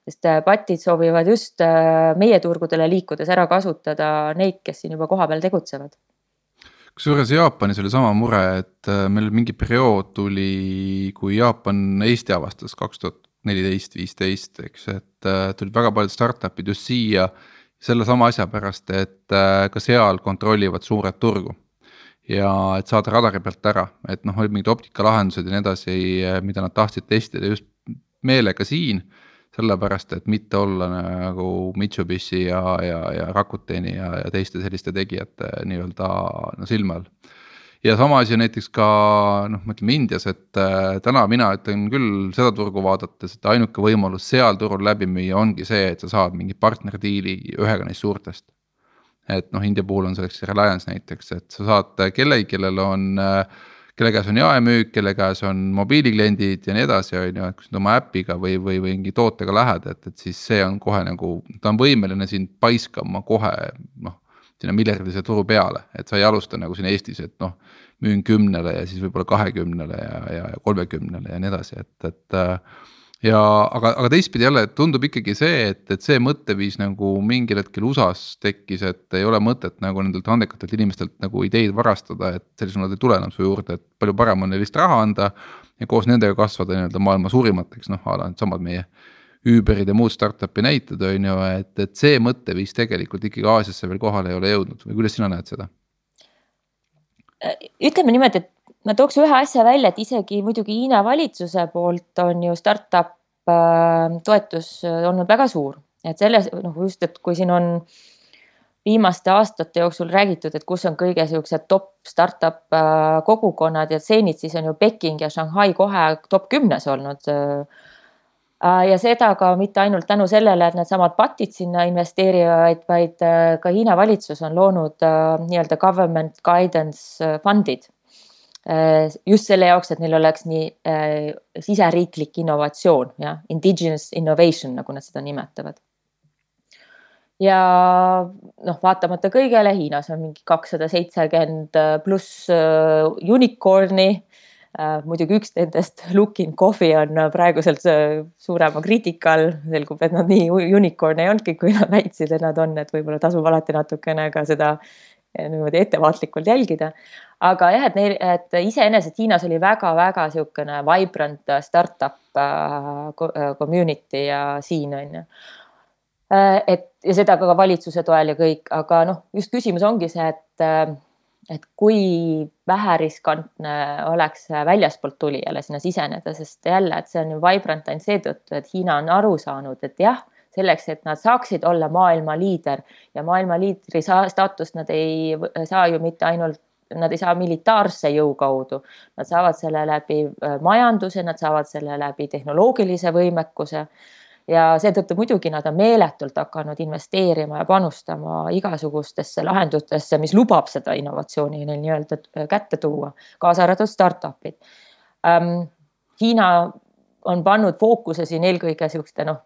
sest äh, patid soovivad just äh, meie turgudele liikudes ära kasutada neid, kes siin juba kohapeal tegutsevad kusjuures Jaapanis oli sama mure, et äh, meil mingi periood tuli, kui Jaapan Eesti avastas kaks tuhat neliteist, viisteist, eks, et tulid väga paljud startup'id just siia sellesama asja pärast, et ka seal kontrollivad suured turgu. ja et saada radari pealt ära, et noh, olid mingid optikalahendused ja nii edasi, mida nad tahtsid testida just meelega siin sellepärast, et mitte olla nagu Mitsubishi ja, ja, ja Rakuteni ja, ja teiste selliste tegijate nii-öelda no silme all. ja sama asi näiteks ka noh, me ütleme Indias, et äh, täna mina ütlen küll seda turgu vaadates, et ainuke võimalus seal turul läbi müüa ongi see, et sa saad mingi partnerdiili ühega neist suurtest. et noh, India puhul on selleks Reliance näiteks, et sa saad kellegi, kellel on äh, kelle käes on jaemüük, kelle käes on mobiilikliendid ja nii edasi, on ju, et kui sa oma äpiga või, või, või mingi tootega lähed, et, et siis see on kohe nagu, ta on võimeline sind paiskama kohe noh, sinna miljardilise turu peale, et sa ei alusta nagu siin Eestis, et noh, müün kümnele ja siis võib-olla kahekümnele ja, ja kolmekümnele ja nii edasi, et, et äh, ja aga, aga teistpidi jälle tundub ikkagi see, et, et see mõtteviis nagu mingil hetkel USA-s tekkis, et ei ole mõtet nagu nendelt andekatelt inimestelt nagu ideid varastada, et sellisena nad ei tule enam su juurde, et palju parem on neile lihtsalt raha anda. ja koos nendega kasvada nii-öelda maailma suurimateks, noh a la needsamad meie Uberid ja muud startup'i näited on ju, et, et see mõtteviis tegelikult ikkagi Aasiasse veel kohale ei ole jõudnud või kuidas sina näed seda? ütleme niimoodi, et ma tooks ühe asja välja, et isegi muidugi Hiina valitsuse poolt on ju startup äh, toetus äh, olnud väga suur, et selles noh, just, et kui siin on viimaste aastate jooksul räägitud, et kus on kõige siuksed top startup äh, kogukonnad ja stseenid, siis on ju Peking ja Shanghai kohe top kümnes olnud. ja seda ka mitte ainult tänu sellele, et needsamad patid sinna investeerivad, vaid ka Hiina valitsus on loonud nii-öelda government guidance fund'id just selle jaoks, et neil oleks nii äh, siseriiklik innovatsioon, jah, indigenous innovation, nagu nad seda nimetavad. ja noh, vaatamata kõigele Hiinas on mingi kakssada seitsekümmend äh, pluss äh, unicorn'i äh,. muidugi üks nendest, Lookin Coffee on praeguselt äh, suurema kriitika all, selgub, et nad nii unicorn ei olnudki, kui nad väitsid, et nad on, et võib-olla tasub alati natukene ka seda niimoodi ettevaatlikult jälgida. Aga jah, et neil, et iseenesest Hiinas oli väga-väga niisugune vibrant startup äh, community ja siin on ju. Äh, et ja seda ka valitsuse toel ja kõik, aga noh, just küsimus ongi see, et, äh, et kui vähe riskantne oleks väljaspoolt tulijale sinna siseneda, sest jälle, et see on ju vibrant ainult seetõttu, et Hiina on aru saanud, et jah selleks, et nad saaksid olla maailma liider ja maailma liidri staatust nad ei saa ju mitte ainult nad ei saa militaarse jõu kaudu, nad saavad selle läbi äh, majanduse, nad saavad selle läbi tehnoloogilise võimekuse. Ja seetõttu muidugi nad on meeletult hakanud investeerima ja panustama igasugustesse lahendustesse, mis lubab seda innovatsiooni neil nii-öelda äh, kätte tuua, kaasa arvatud startup'id. Ähm,. Hiina on pannud fookuse siin eelkõige niisuguste noh,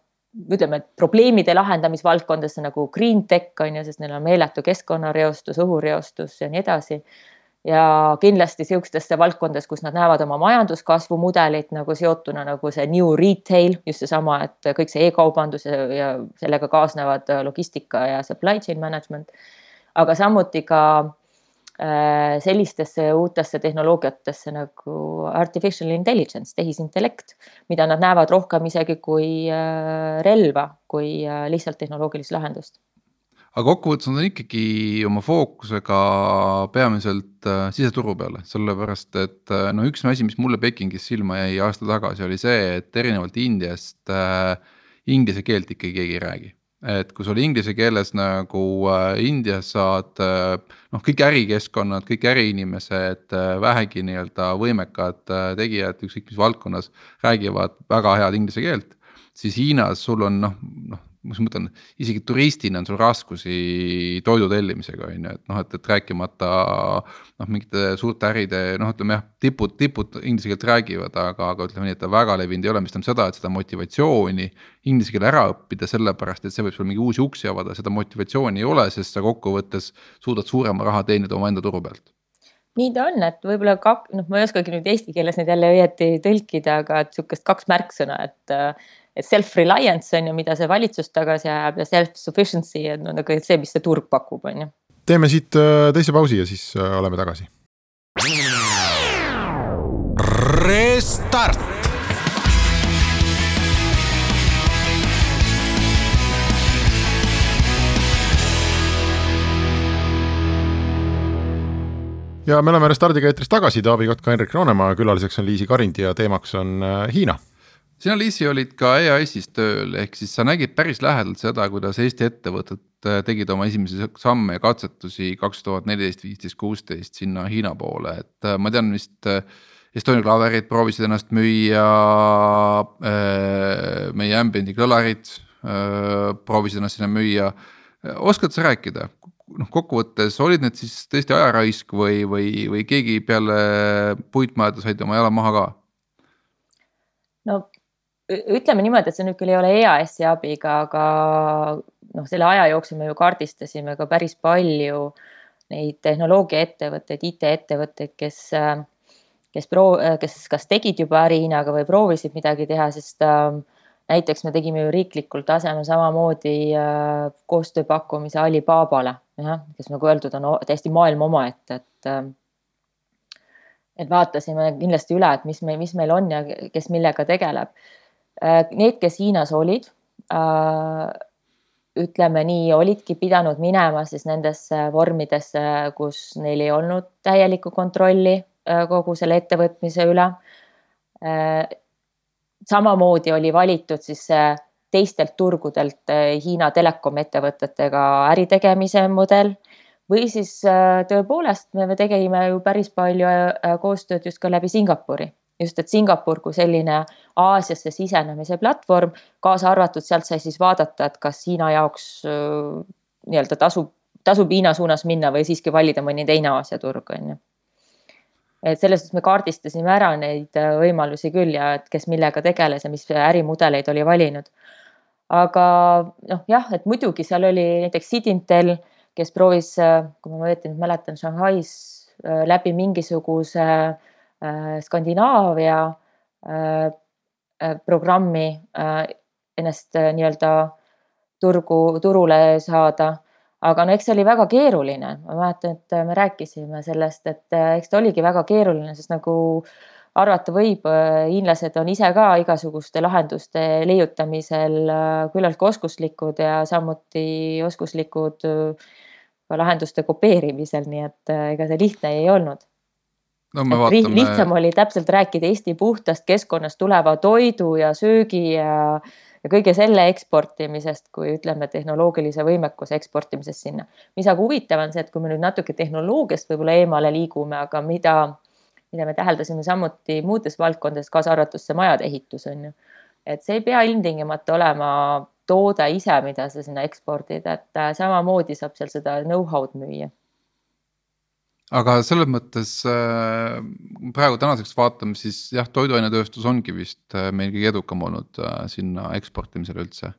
ütleme, probleemide lahendamisvaldkondadesse nagu green tech on ju, sest neil on meeletu keskkonnareostus, õhureostus ja nii edasi ja kindlasti sihukestesse valdkondades, kus nad näevad oma majanduskasvu mudelit nagu seotuna nagu see new retail, just seesama, et kõik see e-kaubandus ja, ja sellega kaasnevad logistika ja supply chain management. aga samuti ka äh, sellistesse uutesse tehnoloogiatesse nagu artificial intelligence, tehisintellekt, mida nad näevad rohkem isegi kui äh, relva, kui äh, lihtsalt tehnoloogilist lahendust aga kokkuvõttes nad on ikkagi oma fookusega peamiselt äh, siseturu peale, sellepärast et äh, no üks asi, mis mulle Pekingis silma jäi aasta tagasi, oli see, et erinevalt Indiast äh, inglise keelt ikkagi keegi ei räägi. et kui sul inglise keeles nagu äh, Indias saad äh, noh, kõik ärikeskkonnad, kõik äriinimesed äh,, vähegi nii-öelda võimekad äh, tegijad ükskõik mis valdkonnas räägivad väga head inglise keelt siis Hiinas sul on noh, noh mis ma mõtlen, isegi turistina on sul raskusi toidu tellimisega on ju, et noh, et, et rääkimata. noh, mingite suurte äride noh, ütleme jah, tipud, tipud inglise keelt räägivad, aga, aga ütleme nii, et ta väga levinud ei ole, mis tähendab seda, et seda motivatsiooni. Inglise keele ära õppida, sellepärast et see võib sulle mingi uusi uksi avada, seda motivatsiooni ei ole, sest sa kokkuvõttes suudad suurema raha teenida omaenda turu pealt nii ta on, et võib-olla kak-, noh, ma ei oskagi nüüd eesti keeles neid jälle õieti tõlkida, aga et sihukest kaks märksõna, et et self-reliance on ju, mida see valitsus tagasi ajab ja self-sufficiency on no, nagu see, mis see turg pakub, on ju. teeme siit äh, teise pausi ja siis äh, oleme tagasi. Restart. ja me oleme Restardiga eetris tagasi, Taavi Kotka, Henrik Roonemaa, külaliseks on Liisi Karind ja teemaks on äh, Hiina sina, Liisi, olid ka EAS-is tööl, ehk siis sa nägid päris lähedalt seda, kuidas Eesti ettevõtted äh, tegid oma esimesi samme ja katsetusi kaks tuhat neliteist, viisteist, kuusteist sinna Hiina poole, et äh, ma tean vist äh, Estonia klaverid proovisid ennast müüa, meie Ambienti kõlarid proovisid ennast sinna müüa. oskad sa rääkida, noh, kokkuvõttes olid need siis tõesti ajaraisk või, või, või keegi peale puitmajade said oma jala maha ka? no ütleme niimoodi, et see nüüd küll ei ole EAS-i abiga, aga noh, selle aja jooksul me ju kaardistasime ka päris palju neid tehnoloogiaettevõtteid, IT-ettevõtteid, kes, kes proo-, kes kas tegid juba äri Hiinaga või proovisid midagi teha, sest äh, näiteks me tegime ju riiklikul tasemel samamoodi äh, koostööpakkumise Alibabale, jah, kes nagu öeldud, on täiesti maailma omaette, et äh, et vaatasime kindlasti üle, et mis me, mis meil on ja kes millega tegeleb need, kes Hiinas olid, äh, ütleme nii, olidki pidanud minema siis nendesse vormidesse, kus neil ei olnud täielikku kontrolli äh, kogu selle ettevõtmise üle. samamoodi oli valitud siis teistelt turgudelt Hiina telekom ettevõtetega äritegemise mudel või siis tõepoolest me tegime ju päris palju koostööd just ka läbi Singapuri just, et Singapur kui selline Aasiasse sisenemise platvorm, kaasa arvatud sealt sai siis vaadata, et kas Hiina jaoks nii-öelda tasub, tasub Hiina suunas minna või siiski valida mõni teine Aasia turg, on ju. et selles suhtes me kaardistasime ära neid võimalusi küll ja et kes millega tegeles ja mis ärimudeleid oli valinud. aga noh, jah, et muidugi seal oli näiteks Sidintel, kes proovis, kui ma õieti nüüd mäletan, Shanghais läbi mingisuguse äh, Skandinaavia äh, äh, programmi ennast nii-öelda turgu, turule saada. aga no eks see oli väga keeruline, ma mäletan, et me rääkisime sellest, et eks ta oligi väga keeruline, sest nagu arvata võib, hiinlased on ise ka igasuguste lahenduste leiutamisel küllaltki oskuslikud ja samuti oskuslikud ka lahenduste kopeerimisel, nii et ega see lihtne ei olnud no me vaatame. lihtsam oli täpselt rääkida Eesti puhtast keskkonnast tuleva toidu ja söögi ja, ja kõige selle eksportimisest, kui ütleme, tehnoloogilise võimekuse eksportimisest sinna. mis aga huvitav on see, et kui me nüüd natuke tehnoloogiast võib-olla eemale liigume, aga mida, mida me täheldasime samuti muudes valdkondades, kaasa arvatud see majade ehitus on ju. et see ei pea ilmtingimata olema toode ise, mida sa sinna ekspordid, et äh, samamoodi saab seal seda know-how'd müüa aga selles mõttes äh, praegu tänaseks vaatame, siis jah, toiduainetööstus ongi vist äh, meil kõige edukam olnud äh, sinna eksportimisel üldse.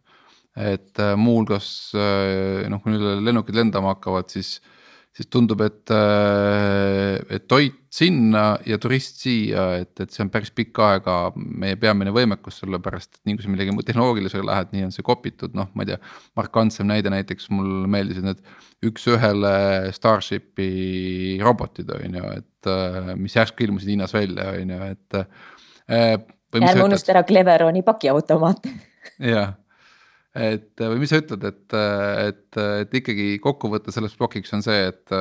et muuhulgas noh, kui nüüd lennukid lendama hakkavad, siis siis tundub, et, äh, et toit sinna ja turist siia, et, et see on päris pikka aega meie peamine võimekus, sellepärast et nii kui sa millegi tehnoloogilisega lähed, nii on see kopitud, noh, ma ei tea. markantsem näide näiteks mulle meeldisid need üks-ühele Starshipi robotid on ju, et äh, mis järsku ilmusid Hiinas välja, on ju, et. Äh, ärme unusta ära Cleveroni pakiautomaat jah et või mis sa ütled, et, et, et ikkagi kokkuvõte sellest plokiks on see, et,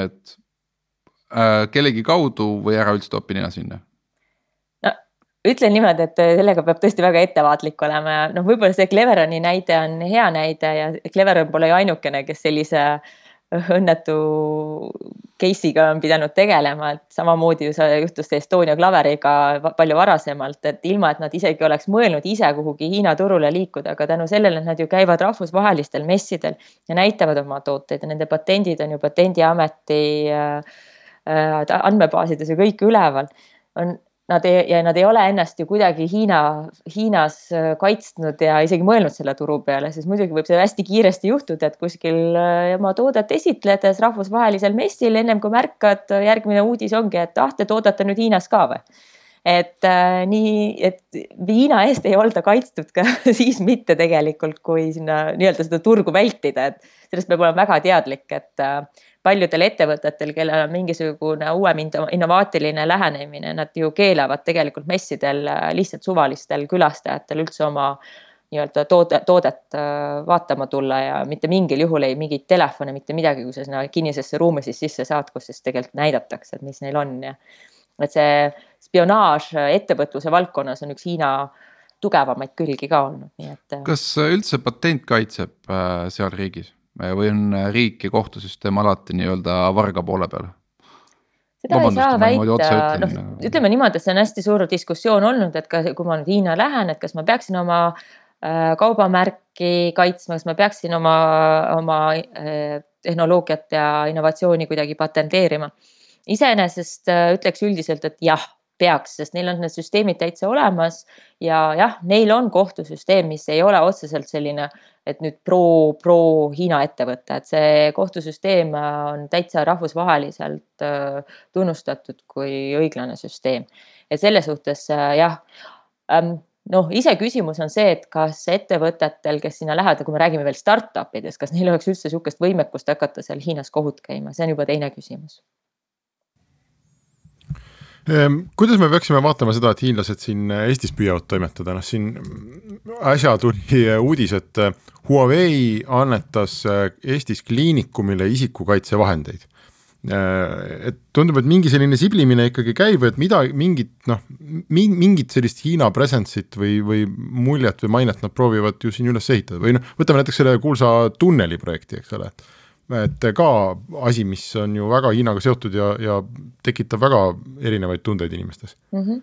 et äh, kellegi kaudu või ära üldse toppi nina sinna? no ütlen niimoodi, et sellega peab tõesti väga ettevaatlik olema ja noh, võib-olla see Cleveroni näide on hea näide ja Cleveron pole ju ainukene, kes sellise äh, õnnetu case'iga on pidanud tegelema, et samamoodi ju see juhtus Estonia klaveriga palju varasemalt, et ilma, et nad isegi oleks mõelnud ise kuhugi Hiina turule liikuda, aga tänu sellele, et nad ju käivad rahvusvahelistel messidel ja näitavad oma tooteid ja nende patendid on ju Patendiameti äh, äh, andmebaasides ju kõik üleval, on nad ei, ja nad ei ole ennast ju kuidagi Hiina, Hiinas äh, kaitsnud ja isegi mõelnud selle turu peale, siis muidugi võib see hästi kiiresti juhtuda, et kuskil äh, oma toodet esitledes rahvusvahelisel messil ennem kui märkad, järgmine uudis ongi, et ah, te toodate nüüd Hiinas ka või et äh, nii, et Hiina eest ei olda kaitstud ka siis mitte tegelikult, kui sinna nii-öelda seda turgu vältida, et sellest peab olema väga teadlik, et äh, paljudel ettevõtetel, kellel on mingisugune uuem innovaatiline lähenemine, nad ju keelavad tegelikult messidel äh, lihtsalt suvalistel külastajatel üldse oma nii-öelda toode, toodet äh, vaatama tulla ja mitte mingil juhul ei mingeid telefone, mitte midagi, kui sa sinna kinnisesse ruumi siis sisse saad, kus siis tegelikult näidatakse, et mis neil on ja et see spionaaž ettevõtluse valdkonnas on üks Hiina tugevamaid külgi ka olnud, nii et. Äh, kas üldse patent kaitseb seal riigis? või on riik ja kohtusüsteem alati nii-öelda varga poole peal? seda Vabandust, ei saa väita, noh ütleme niimoodi, et see on hästi suur diskussioon olnud, et ka kui ma nüüd Hiina lähen, et kas ma peaksin oma äh, kaubamärki kaitsma, kas ma peaksin oma, oma äh, tehnoloogiat ja innovatsiooni kuidagi patenteerima. Iseenesest äh, ütleks üldiselt, et jah peaks, sest neil on need süsteemid täitsa olemas ja jah, neil on kohtusüsteem, mis ei ole otseselt selline, et nüüd pro, pro Hiina ettevõte, et see kohtusüsteem on täitsa rahvusvaheliselt äh, tunnustatud kui õiglane süsteem. et selles suhtes äh, jah ähm, noh, iseküsimus on see, et kas ettevõtetel, kes sinna lähevad kui me räägime veel startup idest, kas neil oleks üldse niisugust võimekust hakata seal Hiinas kohut käima, see on juba teine küsimus kuidas me peaksime vaatama seda, et hiinlased siin Eestis püüavad toimetada, noh siin äsja tuli uudis, et Huawei annetas Eestis kliinikumile isikukaitsevahendeid. Ehm, et tundub, et mingi selline siblimine ikkagi käib, et mida, mingit noh, mingit sellist Hiina presence'it või, või muljet või mainet nad proovivad ju siin üles ehitada. Või noh, võtame näiteks selle kuulsa tunneli projekti, eks ole, et ka asi, mis on ju väga Hiinaga seotud ja, ja tekitab väga erinevaid tundeid inimestes mm. -hmm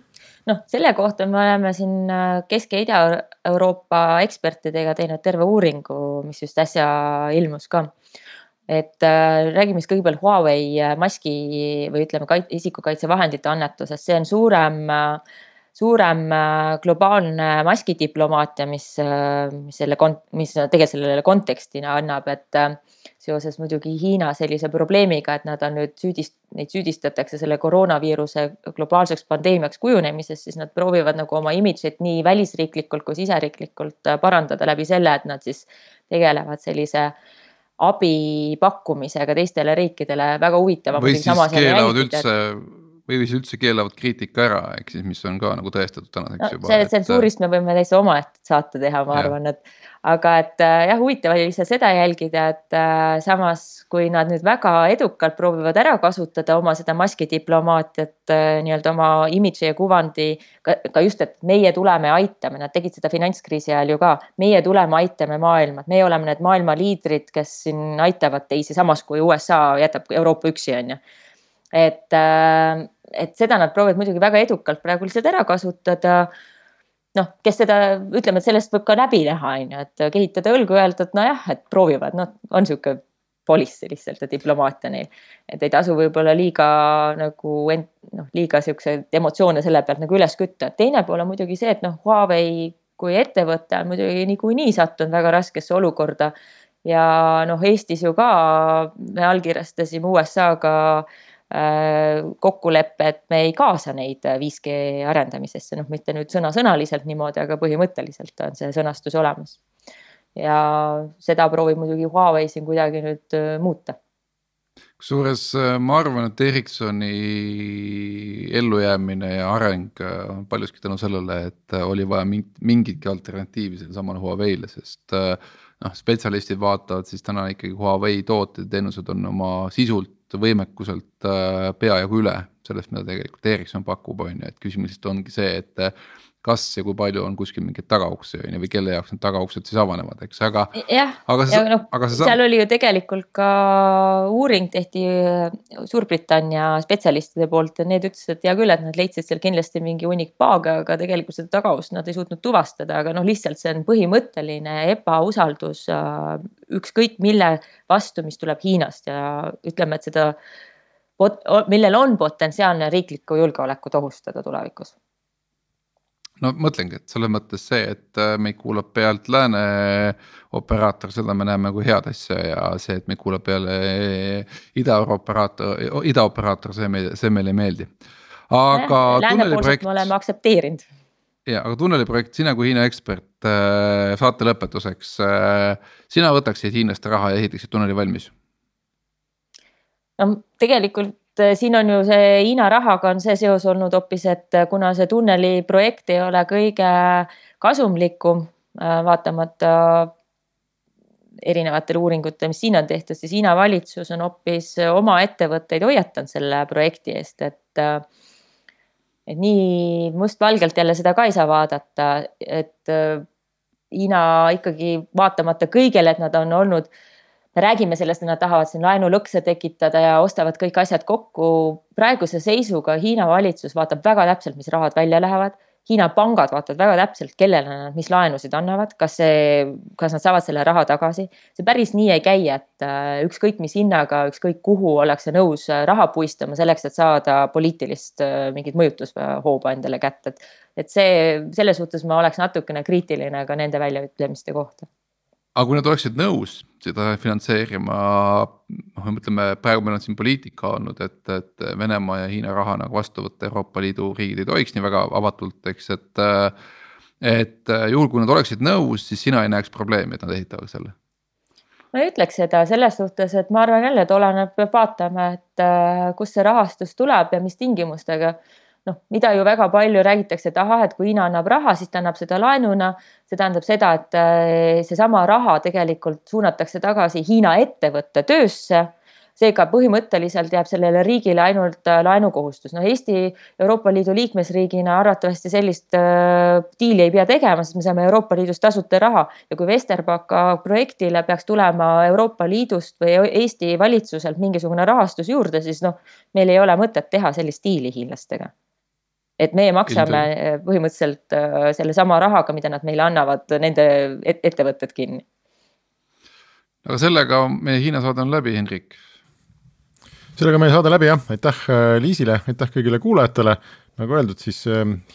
noh, selle kohta me oleme siin äh, Kesk- ja Ida-Euroopa ekspertidega teinud terve uuringu, mis just äsja ilmus ka. et äh, räägime siis kõigepealt Huawei äh, maski või ütleme, isikukaitsevahendite annetusest, see on suurem äh, suurem äh, globaalne maskidiplomaatia, mis, mis selle, mis tegelikult sellele kontekstina annab, et seoses muidugi Hiina sellise probleemiga, et nad on nüüd süüdist-, neid süüdistatakse selle koroonaviiruse globaalseks pandeemiaks kujunemises, siis nad proovivad nagu oma imidžit nii välisriiklikult kui siseriiklikult äh, parandada läbi selle, et nad siis tegelevad sellise abi pakkumisega teistele riikidele, väga huvitav. või siis keelavad üldse või siis üldse keelavad kriitika ära, ehk siis, mis on ka nagu tõestatud tänaseks no, juba. see tsensuurist me võime täitsa omaette saate teha, ma ja. arvan, et aga et äh, jah, huvitav oli lihtsalt seda jälgida, et äh, samas kui nad nüüd väga edukalt proovivad ära kasutada oma seda maskidiplomaatiat äh, nii-öelda oma imidži ja kuvandi ka, ka just, et meie tuleme aitame, nad tegid seda finantskriisi ajal ju ka, meie tuleme, aitame maailma, et meie oleme need maailma liidrid, kes siin aitavad teisi, samas kui USA jätab Euroopa üksi, on ju. et, et seda nad proovivad muidugi väga edukalt praegu lihtsalt ära kasutada noh, kes seda, ütleme, et sellest võib ka läbi näha, on ju, et kehitada õlgu, öelda, et nojah, et proovivad, noh, on niisugune policy lihtsalt ja diplomaatia neil. et ei tasu võib-olla liiga nagu end, noh, liiga siukseid emotsioone selle pealt nagu üles kütta. teine pool on muidugi see, et noh, Huawei kui ettevõte on muidugi niikuinii sattunud väga raskesse olukorda. ja noh, Eestis ju ka me allkirjastasime USA-ga äh, kokkuleppe, et me ei kaasa neid 5G arendamisesse, noh, mitte nüüd sõnasõnaliselt niimoodi, aga põhimõtteliselt on see sõnastus olemas. ja seda proovib muidugi Huawei siin kuidagi nüüd äh, muuta kusjuures äh, ma arvan, et Ericssoni ellujäämine ja areng äh, on paljuski tänu sellele, et äh, oli vaja mingit, mingitki alternatiivi sellele samale Huawei'le, sest noh, spetsialistid vaatavad siis täna ikkagi Huawei tooted ja teenused on oma sisult, võimekuselt peajagu üle sellest, mida tegelikult Ericsson pakub, on ju, et küsimus lihtsalt ongi see, et kas ja kui palju on kuskil mingeid tagauksi on ju või kelle jaoks need tagauksed siis avanevad, eks, aga. jah, ja noh, seal oli ju tegelikult ka uuring tehti äh, Suurbritannia spetsialistide poolt ja need ütlesid, et hea küll, et nad leidsid seal kindlasti mingi hunnik paage, aga tegelikult seda tagaust nad ei suutnud tuvastada, aga noh, lihtsalt see on põhimõtteline ebausaldus äh, ükskõik mille vastu, mis tuleb Hiinast ja ütleme, et seda millel on potentsiaalne riiklikku julgeolekut ohustada tulevikus no mõtlengi, et selles mõttes see, et äh, meid kuulab pealt lääne operaator, seda me näeme kui head asja ja see, et meid kuulab peale Ida-Euroopa operaator, idaoperaator, see meile, see meile ei meeldi. aga. läänepoolset me oleme aktsepteerinud. ja, aga tunneliprojekt, sina kui Hiina ekspert, äh, saate lõpetuseks, äh, sina võtaksid hiinlaste raha ja ehitaksid tunneli valmis? no tegelikult Eh, siin on ju see Hiina rahaga on see seos olnud hoopis, et eh, kuna see tunneli projekt ei ole kõige kasumlikum, eh, vaatamata erinevatele uuringutele, mis siin on tehtud, siis Hiina valitsus on hoopis oma ettevõtteid hoiatanud selle projekti eest, et et nii mustvalgelt jälle seda ka ei saa vaadata, et Hiina ikkagi vaatamata kõigele, et nad on olnud äh, räägime sellest, et nad tahavad siin laenulõkse tekitada ja ostavad kõik asjad kokku. praeguse seisuga Hiina valitsus vaatab väga täpselt, mis rahad välja lähevad. Hiina pangad vaatavad väga täpselt, kellele nad mis laenusid annavad, kas see, kas nad saavad selle raha tagasi. see päris nii ei käi, et äh, ükskõik mis hinnaga, ükskõik kuhu ollakse nõus äh, raha puistama selleks, et saada poliitilist äh, mingit mõjutushooba endale kätte, et. et see, selles suhtes ma oleks natukene kriitiline ka nende väljaütlemiste kohta aga kui nad oleksid nõus seda finantseerima, noh, ütleme praegu meil on siin poliitika olnud, et, et Venemaa ja Hiina raha nagu vastu võtta Euroopa Liidu riigid ei tohiks nii väga avatult, eks, et. et juhul, kui nad oleksid nõus, siis sina ei näeks probleemi, et nad ehitavad selle ma ei ütleks seda selles suhtes, et ma arvan jälle, et oleneb, peab vaatama, et kust see rahastus tuleb ja mis tingimustega noh, mida ju väga palju räägitakse, et ahah, et kui Hiina annab raha, siis ta annab seda laenuna. see tähendab seda, et äh, seesama raha tegelikult suunatakse tagasi Hiina ettevõtte töösse seega põhimõtteliselt jääb sellele riigile ainult äh, laenukohustus. noh, Eesti Euroopa Liidu liikmesriigina arvatavasti sellist äh, diili ei pea tegema, sest me saame Euroopa Liidust tasuta raha ja kui Vesterbaka projektile peaks tulema Euroopa Liidust või Eesti valitsuselt mingisugune rahastus juurde, siis noh, meil ei ole mõtet teha sellist diili hiinlastega et meie maksame Ilmselt. Eh, põhimõtteliselt eh, sellesama rahaga, mida nad meile annavad, nende ettevõtted kinni. aga sellega meie Hiina saade on läbi, Hendrik. sellega meie saade läbi jah, aitäh eh, Liisile, aitäh kõigile kuulajatele. nagu öeldud, siis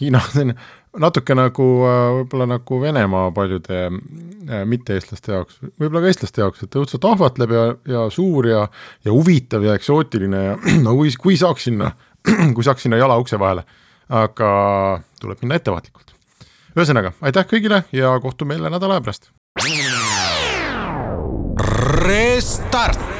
Hiina on natuke nagu võib-olla nagu Venemaa paljude mitte-eestlaste jaoks, võib-olla ka eestlaste jaoks, et õudselt ahvatleb ja, ja suur ja, ja huvitav ja eksootiline ja no kui, kui saaks sinna, kui saaks sinna jala ukse vahele aga tuleb minna ettevaatlikult. ühesõnaga, aitäh kõigile ja kohtume jälle nädala aja pärast. Restart